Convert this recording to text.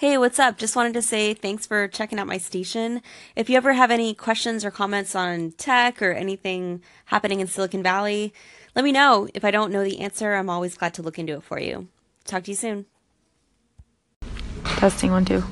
Hey, what's up? Just wanted to say thanks for checking out my station. If you ever have any questions or comments on tech or anything happening in Silicon Valley, let me know. If I don't know the answer, I'm always glad to look into it for you. Talk to you soon. Testing one, two.